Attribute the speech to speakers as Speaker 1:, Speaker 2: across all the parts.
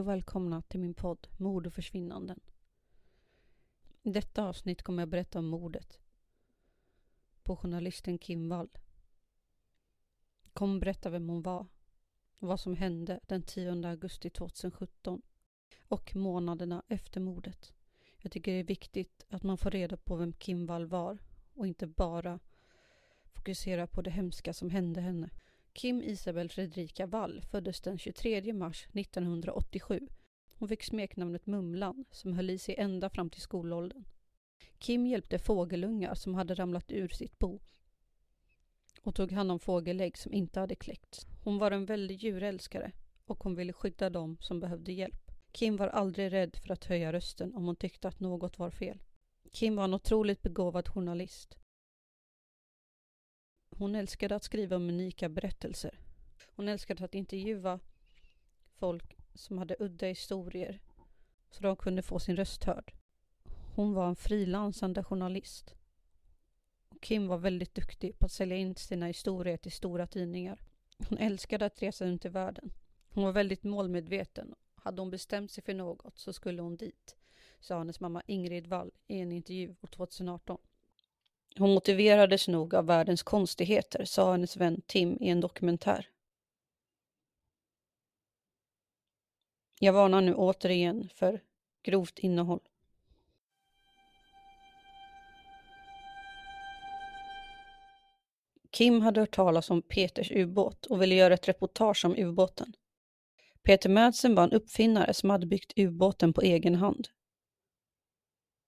Speaker 1: Och välkomna till min podd Mord och försvinnanden. I detta avsnitt kommer jag berätta om mordet på journalisten Kim Wall. Jag kommer berätta vem hon var vad som hände den 10 augusti 2017 och månaderna efter mordet. Jag tycker det är viktigt att man får reda på vem Kim Wall var och inte bara fokusera på det hemska som hände henne. Kim Isabel Fredrika Wall föddes den 23 mars 1987. Hon fick smeknamnet Mumlan som höll i sig ända fram till skolåldern. Kim hjälpte fågelungar som hade ramlat ur sitt bo och tog hand om fågelägg som inte hade kläckts. Hon var en väldig djurälskare och hon ville skydda dem som behövde hjälp. Kim var aldrig rädd för att höja rösten om hon tyckte att något var fel. Kim var en otroligt begåvad journalist. Hon älskade att skriva om unika berättelser. Hon älskade att intervjua folk som hade udda historier så de kunde få sin röst hörd. Hon var en frilansande journalist. Och Kim var väldigt duktig på att sälja in sina historier till stora tidningar. Hon älskade att resa runt i världen. Hon var väldigt målmedveten. Hade hon bestämt sig för något så skulle hon dit, sa hennes mamma Ingrid Wall i en intervju år 2018. Hon motiverades nog av världens konstigheter, sa hennes vän Tim i en dokumentär. Jag varnar nu återigen för grovt innehåll. Kim hade hört talas om Peters ubåt och ville göra ett reportage om ubåten. Peter Madsen var en uppfinnare som hade byggt ubåten på egen hand.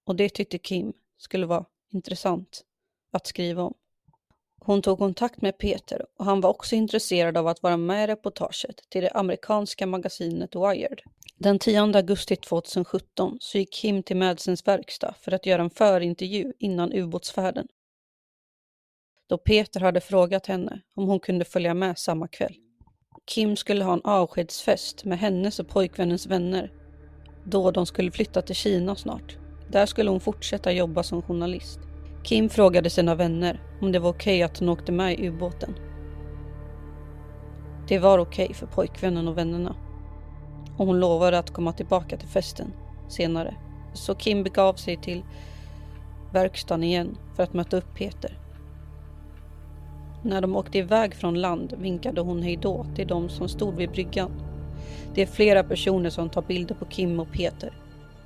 Speaker 1: Och det tyckte Kim skulle vara intressant att skriva om. Hon tog kontakt med Peter och han var också intresserad av att vara med i reportaget till det amerikanska magasinet Wired. Den 10 augusti 2017 så gick Kim till Madsens verkstad för att göra en förintervju innan ubåtsfärden. Då Peter hade frågat henne om hon kunde följa med samma kväll. Kim skulle ha en avskedsfest med hennes och pojkvännens vänner då de skulle flytta till Kina snart. Där skulle hon fortsätta jobba som journalist. Kim frågade sina vänner om det var okej okay att hon åkte med i ubåten. Det var okej okay för pojkvännen och vännerna. Och hon lovade att komma tillbaka till festen senare. Så Kim begav sig till verkstaden igen för att möta upp Peter. När de åkte iväg från land vinkade hon hejdå till de som stod vid bryggan. Det är flera personer som tar bilder på Kim och Peter.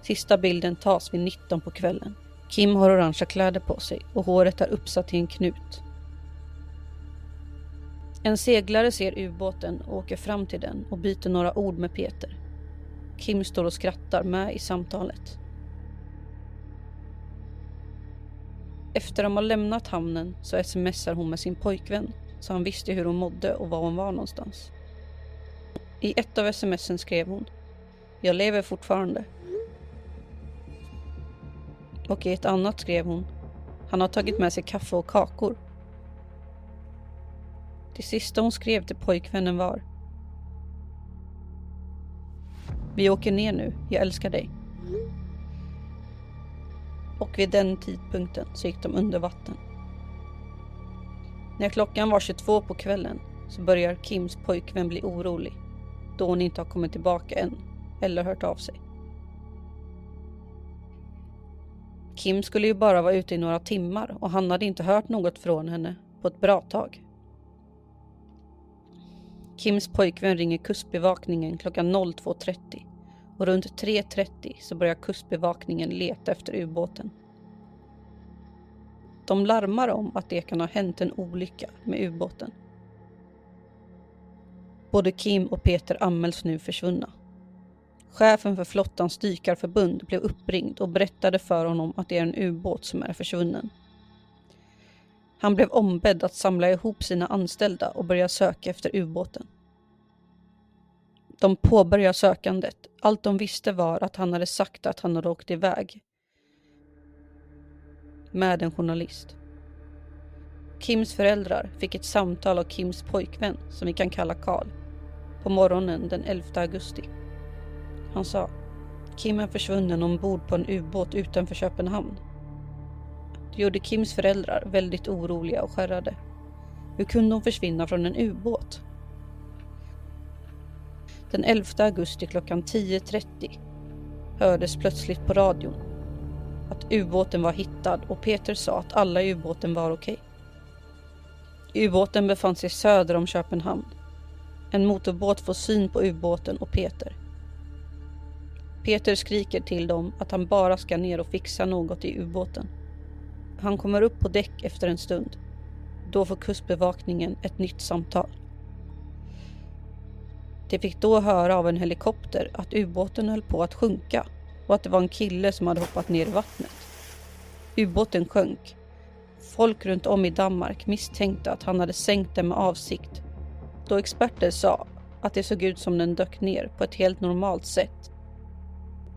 Speaker 1: Sista bilden tas vid 19 på kvällen. Kim har orangea kläder på sig och håret är uppsatt i en knut. En seglare ser ubåten och åker fram till den och byter några ord med Peter. Kim står och skrattar med i samtalet. Efter de har lämnat hamnen så smsar hon med sin pojkvän så han visste hur hon mådde och var hon var någonstans. I ett av smsen skrev hon Jag lever fortfarande. Och i ett annat skrev hon Han har tagit med sig kaffe och kakor. Det sista hon skrev till pojkvännen var Vi åker ner nu, jag älskar dig. Och vid den tidpunkten så gick de under vatten. När klockan var 22 på kvällen så börjar Kims pojkvän bli orolig då hon inte har kommit tillbaka än eller hört av sig. Kim skulle ju bara vara ute i några timmar och han hade inte hört något från henne på ett bra tag. Kims pojkvän ringer kustbevakningen klockan 02.30 och runt 3.30 så börjar kustbevakningen leta efter ubåten. De larmar om att det kan ha hänt en olycka med ubåten. Både Kim och Peter anmäls nu försvunna. Chefen för flottans dykarförbund blev uppringd och berättade för honom att det är en ubåt som är försvunnen. Han blev ombedd att samla ihop sina anställda och börja söka efter ubåten. De påbörjade sökandet. Allt de visste var att han hade sagt att han hade åkt iväg. Med en journalist. Kims föräldrar fick ett samtal av Kims pojkvän, som vi kan kalla Karl, på morgonen den 11 augusti. Han sa Kim är försvunnen ombord på en ubåt utanför Köpenhamn. Det gjorde Kims föräldrar väldigt oroliga och skärrade. Hur kunde hon försvinna från en ubåt? Den 11 augusti klockan 10.30 hördes plötsligt på radion att ubåten var hittad och Peter sa att alla i ubåten var okej. Ubåten befann sig söder om Köpenhamn. En motorbåt får syn på ubåten och Peter. Peter skriker till dem att han bara ska ner och fixa något i ubåten. Han kommer upp på däck efter en stund. Då får kustbevakningen ett nytt samtal. De fick då höra av en helikopter att ubåten höll på att sjunka och att det var en kille som hade hoppat ner i vattnet. Ubåten sjönk. Folk runt om i Danmark misstänkte att han hade sänkt den med avsikt då experter sa att det såg ut som den dök ner på ett helt normalt sätt.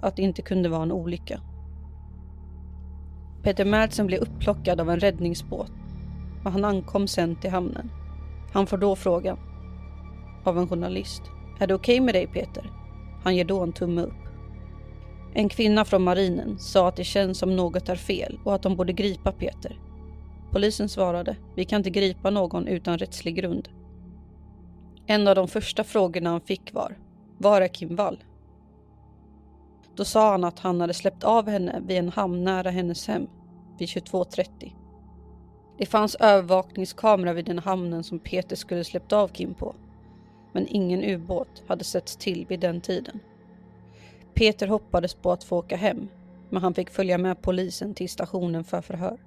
Speaker 1: Att det inte kunde vara en olycka. Peter Madsen blev upplockad av en räddningsbåt och han ankom sen till hamnen. Han får då frågan av en journalist. Är det okej okay med dig Peter? Han ger då en tumme upp. En kvinna från marinen sa att det känns som något är fel och att de borde gripa Peter. Polisen svarade, vi kan inte gripa någon utan rättslig grund. En av de första frågorna han fick var, var är Kim Wall? Då sa han att han hade släppt av henne vid en hamn nära hennes hem vid 22.30. Det fanns övervakningskamera vid den hamnen som Peter skulle släppt av Kim på men ingen ubåt hade setts till vid den tiden. Peter hoppades på att få åka hem, men han fick följa med polisen till stationen för förhör.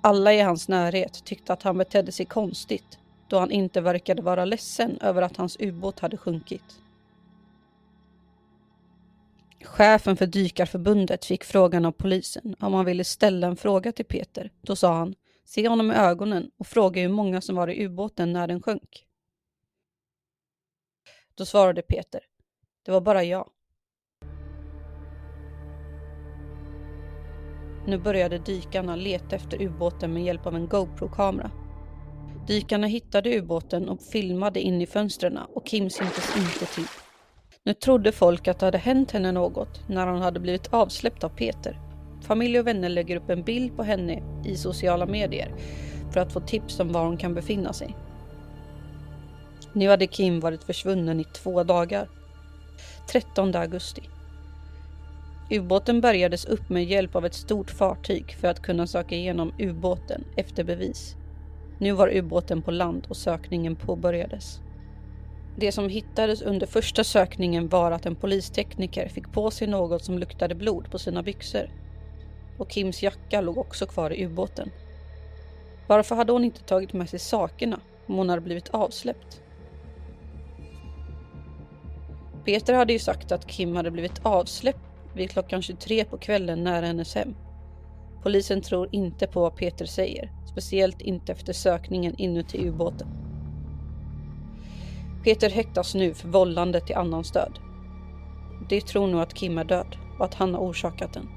Speaker 1: Alla i hans närhet tyckte att han betedde sig konstigt då han inte verkade vara ledsen över att hans ubåt hade sjunkit. Chefen för Dykarförbundet fick frågan av polisen om han ville ställa en fråga till Peter. Då sa han se honom i ögonen och fråga hur många som var i ubåten när den sjönk. Då svarade Peter. Det var bara jag. Nu började dykarna leta efter ubåten med hjälp av en GoPro-kamera. Dykarna hittade ubåten och filmade in i fönstren och Kim syntes inte till. Nu trodde folk att det hade hänt henne något när hon hade blivit avsläppt av Peter Familj och vänner lägger upp en bild på henne i sociala medier för att få tips om var hon kan befinna sig. Nu hade Kim varit försvunnen i två dagar. 13 augusti. Ubåten bärgades upp med hjälp av ett stort fartyg för att kunna söka igenom ubåten efter bevis. Nu var ubåten på land och sökningen påbörjades. Det som hittades under första sökningen var att en polistekniker fick på sig något som luktade blod på sina byxor och Kims jacka låg också kvar i ubåten. Varför hade hon inte tagit med sig sakerna om hon hade blivit avsläppt? Peter hade ju sagt att Kim hade blivit avsläppt vid klockan 23 på kvällen nära hennes hem. Polisen tror inte på vad Peter säger, speciellt inte efter sökningen inuti ubåten. Peter häktas nu för vållande till annans död. De tror nog att Kim är död. och att han har orsakat den.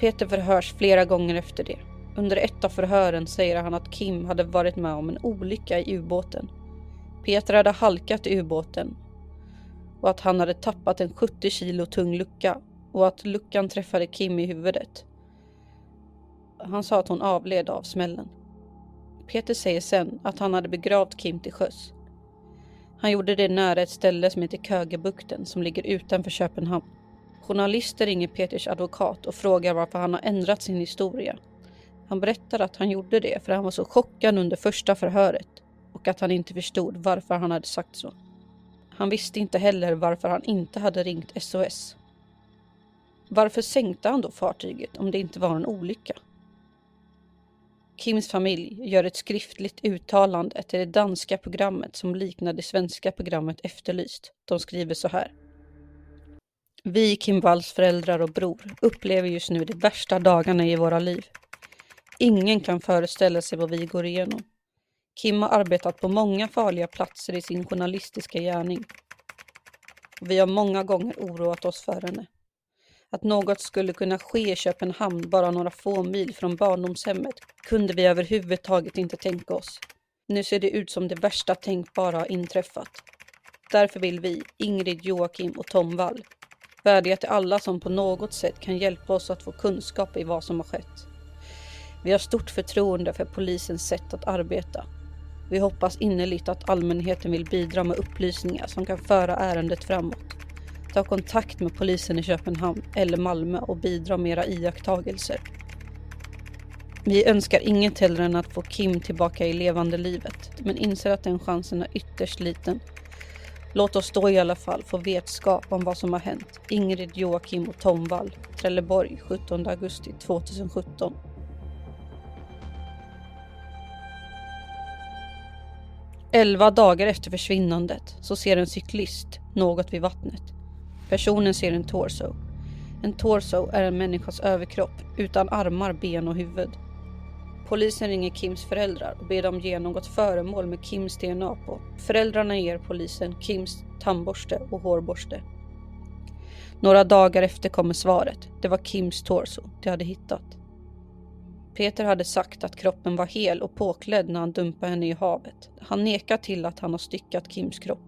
Speaker 1: Peter förhörs flera gånger efter det. Under ett av förhören säger han att Kim hade varit med om en olycka i ubåten. Peter hade halkat i ubåten och att han hade tappat en 70 kilo tung lucka och att luckan träffade Kim i huvudet. Han sa att hon avled av smällen. Peter säger sen att han hade begravt Kim till sjöss. Han gjorde det nära ett ställe som heter Kögebukten som ligger utanför Köpenhamn. Journalister ringer Peters advokat och frågar varför han har ändrat sin historia. Han berättar att han gjorde det för han var så chockad under första förhöret och att han inte förstod varför han hade sagt så. Han visste inte heller varför han inte hade ringt SOS. Varför sänkte han då fartyget om det inte var en olycka? Kims familj gör ett skriftligt uttalande till det danska programmet som liknar det svenska programmet Efterlyst. De skriver så här. Vi, Kim Walls föräldrar och bror, upplever just nu de värsta dagarna i våra liv. Ingen kan föreställa sig vad vi går igenom. Kim har arbetat på många farliga platser i sin journalistiska gärning. Vi har många gånger oroat oss för henne. Att något skulle kunna ske i Köpenhamn bara några få mil från barndomshemmet kunde vi överhuvudtaget inte tänka oss. Nu ser det ut som det värsta tänkbara har inträffat. Därför vill vi, Ingrid, Joakim och Tom Wall, vädja till alla som på något sätt kan hjälpa oss att få kunskap i vad som har skett. Vi har stort förtroende för polisens sätt att arbeta. Vi hoppas innerligt att allmänheten vill bidra med upplysningar som kan föra ärendet framåt. Ta kontakt med polisen i Köpenhamn eller Malmö och bidra med era iakttagelser. Vi önskar inget hellre än att få Kim tillbaka i levande livet, men inser att den chansen är ytterst liten. Låt oss då i alla fall få vetskap om vad som har hänt. Ingrid, Joakim och Tom Wall, Trelleborg 17 augusti 2017. Elva dagar efter försvinnandet så ser en cyklist något vid vattnet. Personen ser en torso. En torso är en människas överkropp utan armar, ben och huvud. Polisen ringer Kims föräldrar och ber dem ge något föremål med Kims DNA på. Föräldrarna ger polisen Kims tandborste och hårborste. Några dagar efter kommer svaret. Det var Kims torso de hade hittat. Peter hade sagt att kroppen var hel och påklädd när han dumpade henne i havet. Han nekar till att han har styckat Kims kropp.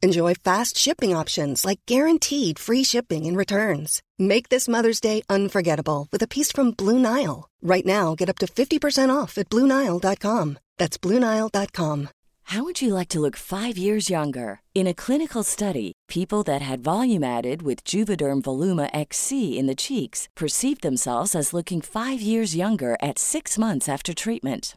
Speaker 2: Enjoy fast shipping options like guaranteed free shipping and returns. Make this Mother's Day unforgettable with a piece from Blue Nile. Right now, get up to 50% off at BlueNile.com. That's BlueNile.com.
Speaker 3: How would you like to look five years younger? In a clinical study, people that had volume added with Juvederm Voluma XC in the cheeks perceived themselves as looking five years younger at six months after treatment.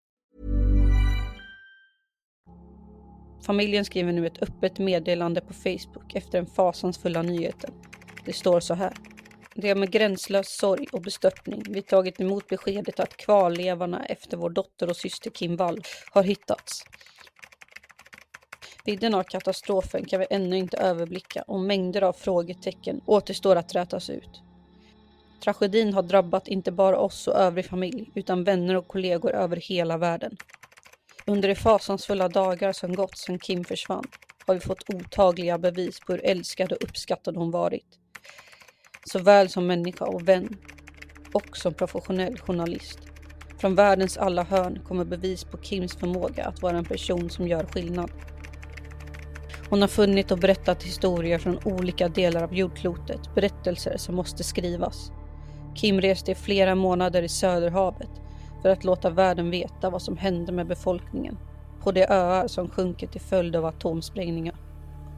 Speaker 1: Familjen skriver nu ett öppet meddelande på Facebook efter den fasansfulla nyheten. Det står så här. Det är med gränslös sorg och bestörtning vi tagit emot beskedet att kvarlevarna efter vår dotter och syster Kim Wall har hittats. Vidden av katastrofen kan vi ännu inte överblicka och mängder av frågetecken återstår att rätas ut. Tragedin har drabbat inte bara oss och övrig familj utan vänner och kollegor över hela världen. Under de fasansfulla dagar som gått sedan Kim försvann har vi fått otagliga bevis på hur älskad och uppskattad hon varit. Såväl som människa och vän och som professionell journalist. Från världens alla hörn kommer bevis på Kims förmåga att vara en person som gör skillnad. Hon har funnit och berättat historier från olika delar av jordklotet, berättelser som måste skrivas. Kim reste i flera månader i Söderhavet för att låta världen veta vad som hände med befolkningen på de öar som sjunker till följd av atomsprängningar.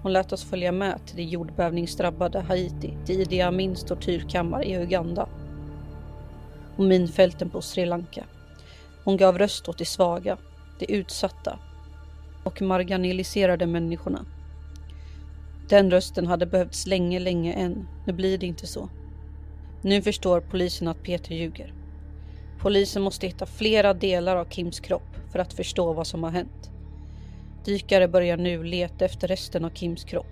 Speaker 1: Hon lät oss följa med till det jordbävningsdrabbade Haiti, till Idi Amins tortyrkammare i Uganda och minfälten på Sri Lanka. Hon gav röst åt de svaga, de utsatta och marginaliserade människorna. Den rösten hade behövts länge, länge än. Nu blir det inte så. Nu förstår polisen att Peter ljuger. Polisen måste hitta flera delar av Kims kropp för att förstå vad som har hänt. Dykare börjar nu leta efter resten av Kims kropp.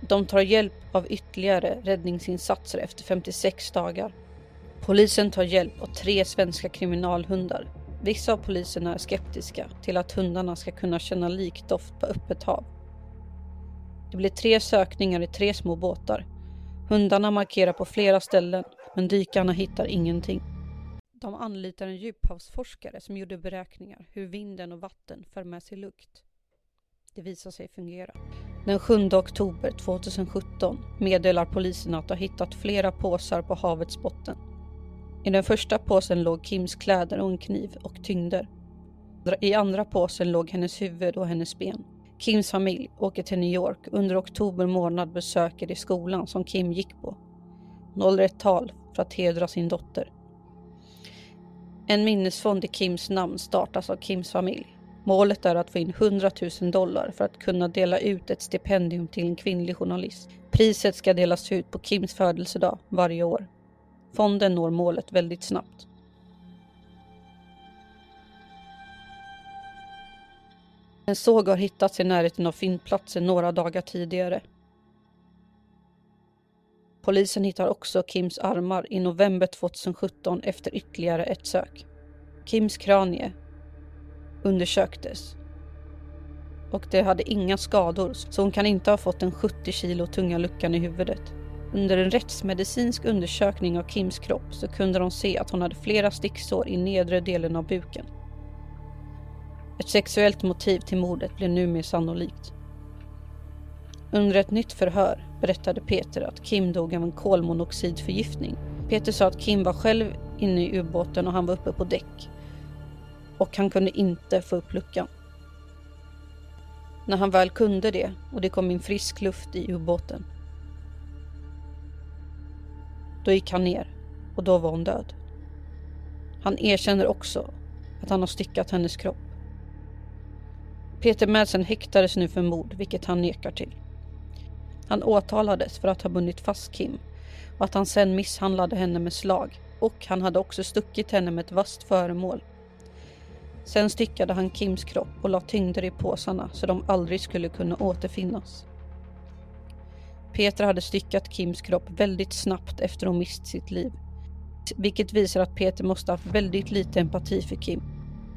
Speaker 1: De tar hjälp av ytterligare räddningsinsatser efter 56 dagar. Polisen tar hjälp av tre svenska kriminalhundar. Vissa av poliserna är skeptiska till att hundarna ska kunna känna likdoft på öppet hav. Det blir tre sökningar i tre små båtar. Hundarna markerar på flera ställen, men dykarna hittar ingenting. De anlitar en djuphavsforskare som gjorde beräkningar hur vinden och vatten för med sig lukt. Det visar sig fungera. Den 7 oktober 2017 meddelar polisen att de hittat flera påsar på havets botten. I den första påsen låg Kims kläder och en kniv och tyngder. I andra påsen låg hennes huvud och hennes ben. Kims familj åker till New York under oktober månad besöker de skolan som Kim gick på. Hon håller ett tal för att hedra sin dotter. En minnesfond i Kims namn startas av Kims familj. Målet är att få in 100 000 dollar för att kunna dela ut ett stipendium till en kvinnlig journalist. Priset ska delas ut på Kims födelsedag varje år. Fonden når målet väldigt snabbt. En såg har hittats i närheten av fyndplatsen några dagar tidigare. Polisen hittar också Kims armar i november 2017 efter ytterligare ett sök. Kims kranie undersöktes och det hade inga skador så hon kan inte ha fått den 70 kilo tunga luckan i huvudet. Under en rättsmedicinsk undersökning av Kims kropp så kunde de se att hon hade flera sticksår i nedre delen av buken. Ett sexuellt motiv till mordet blev nu mer sannolikt. Under ett nytt förhör berättade Peter att Kim dog av en kolmonoxidförgiftning. Peter sa att Kim var själv inne i ubåten och han var uppe på däck och han kunde inte få upp luckan. När han väl kunde det och det kom in frisk luft i ubåten. Då gick han ner och då var hon död. Han erkänner också att han har styckat hennes kropp. Peter Madsen häktades nu för mord, vilket han nekar till. Han åtalades för att ha bundit fast Kim och att han sen misshandlade henne med slag och han hade också stuckit henne med ett vasst föremål Sen styckade han Kims kropp och la tyngder i påsarna så de aldrig skulle kunna återfinnas. Peter hade styckat Kims kropp väldigt snabbt efter hon mist sitt liv. Vilket visar att Peter måste haft väldigt lite empati för Kim.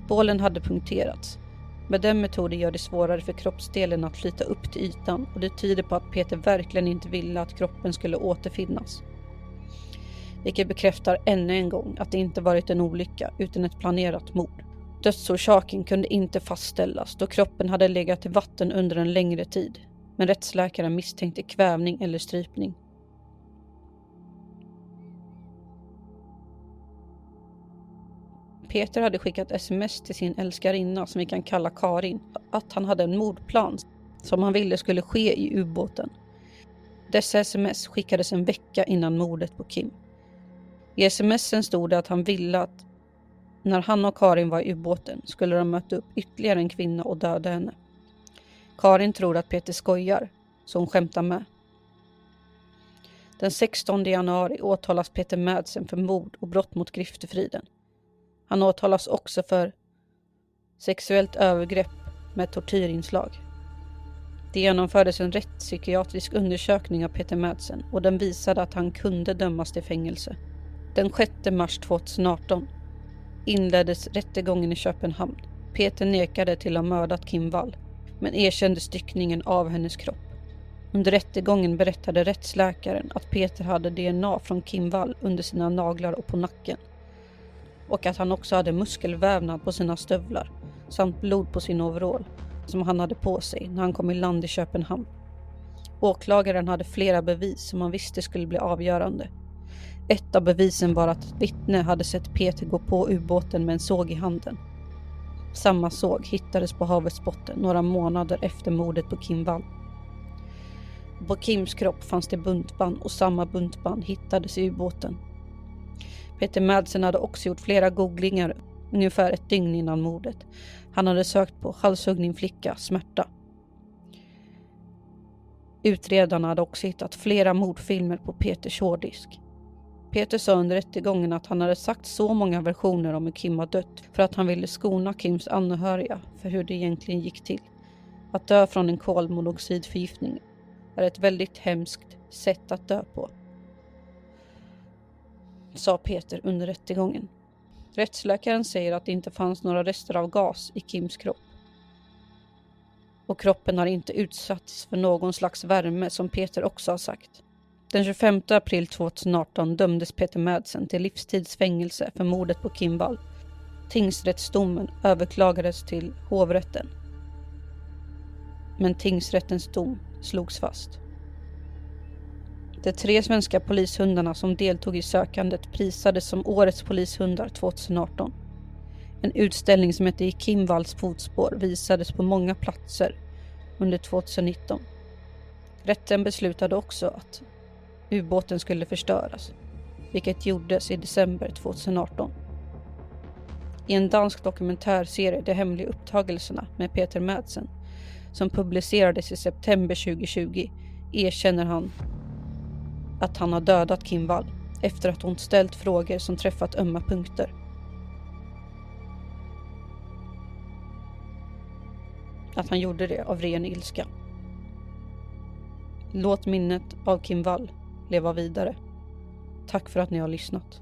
Speaker 1: Bålen hade punkterats. Med den metoden gör det svårare för kroppsdelen att flyta upp till ytan och det tyder på att Peter verkligen inte ville att kroppen skulle återfinnas. Vilket bekräftar ännu en gång att det inte varit en olycka utan ett planerat mord. Dödsorsaken kunde inte fastställas då kroppen hade legat i vatten under en längre tid, men rättsläkaren misstänkte kvävning eller strypning. Peter hade skickat sms till sin älskarinna som vi kan kalla Karin att han hade en mordplan som han ville skulle ske i ubåten. Dessa sms skickades en vecka innan mordet på Kim. I smsen stod det att han ville att när han och Karin var i ubåten skulle de möta upp ytterligare en kvinna och döda henne. Karin tror att Peter skojar, så hon skämtar med. Den 16 januari åtalas Peter Madsen för mord och brott mot griftefriden. Han åtalas också för sexuellt övergrepp med tortyrinslag. Det genomfördes en rättspsykiatrisk undersökning av Peter Madsen och den visade att han kunde dömas till fängelse. Den 6 mars 2018 inleddes rättegången i Köpenhamn. Peter nekade till att ha mördat Kim Wall, men erkände styckningen av hennes kropp. Under rättegången berättade rättsläkaren att Peter hade DNA från Kim Wall under sina naglar och på nacken. Och att han också hade muskelvävnad på sina stövlar samt blod på sin overall som han hade på sig när han kom i land i Köpenhamn. Åklagaren hade flera bevis som han visste skulle bli avgörande. Ett av bevisen var att ett vittne hade sett Peter gå på ubåten med en såg i handen. Samma såg hittades på havets botten några månader efter mordet på Kim Wall. På Kims kropp fanns det buntband och samma buntband hittades i ubåten. Peter Madsen hade också gjort flera googlingar ungefär ett dygn innan mordet. Han hade sökt på halshuggning flicka, smärta. Utredarna hade också hittat flera mordfilmer på Peters hårddisk. Peter sa under rättegången att han hade sagt så många versioner om hur Kim har dött för att han ville skona Kims anhöriga för hur det egentligen gick till. Att dö från en kolmonoxidförgiftning är ett väldigt hemskt sätt att dö på. Sa Peter under rättegången. Rättsläkaren säger att det inte fanns några rester av gas i Kims kropp. Och kroppen har inte utsatts för någon slags värme som Peter också har sagt. Den 25 april 2018 dömdes Peter Madsen till livstidsfängelse för mordet på Kim Wall. Tingsrättsdomen överklagades till hovrätten. Men tingsrättens dom slogs fast. De tre svenska polishundarna som deltog i sökandet prisades som årets polishundar 2018. En utställning som hette I Kim Walls fotspår visades på många platser under 2019. Rätten beslutade också att ubåten skulle förstöras, vilket gjordes i december 2018. I en dansk dokumentärserie De hemliga upptagelserna med Peter Madsen som publicerades i september 2020 erkänner han att han har dödat Kim Wall efter att hon ställt frågor som träffat ömma punkter. Att han gjorde det av ren ilska. Låt minnet av Kim Wall leva vidare. Tack för att ni har lyssnat.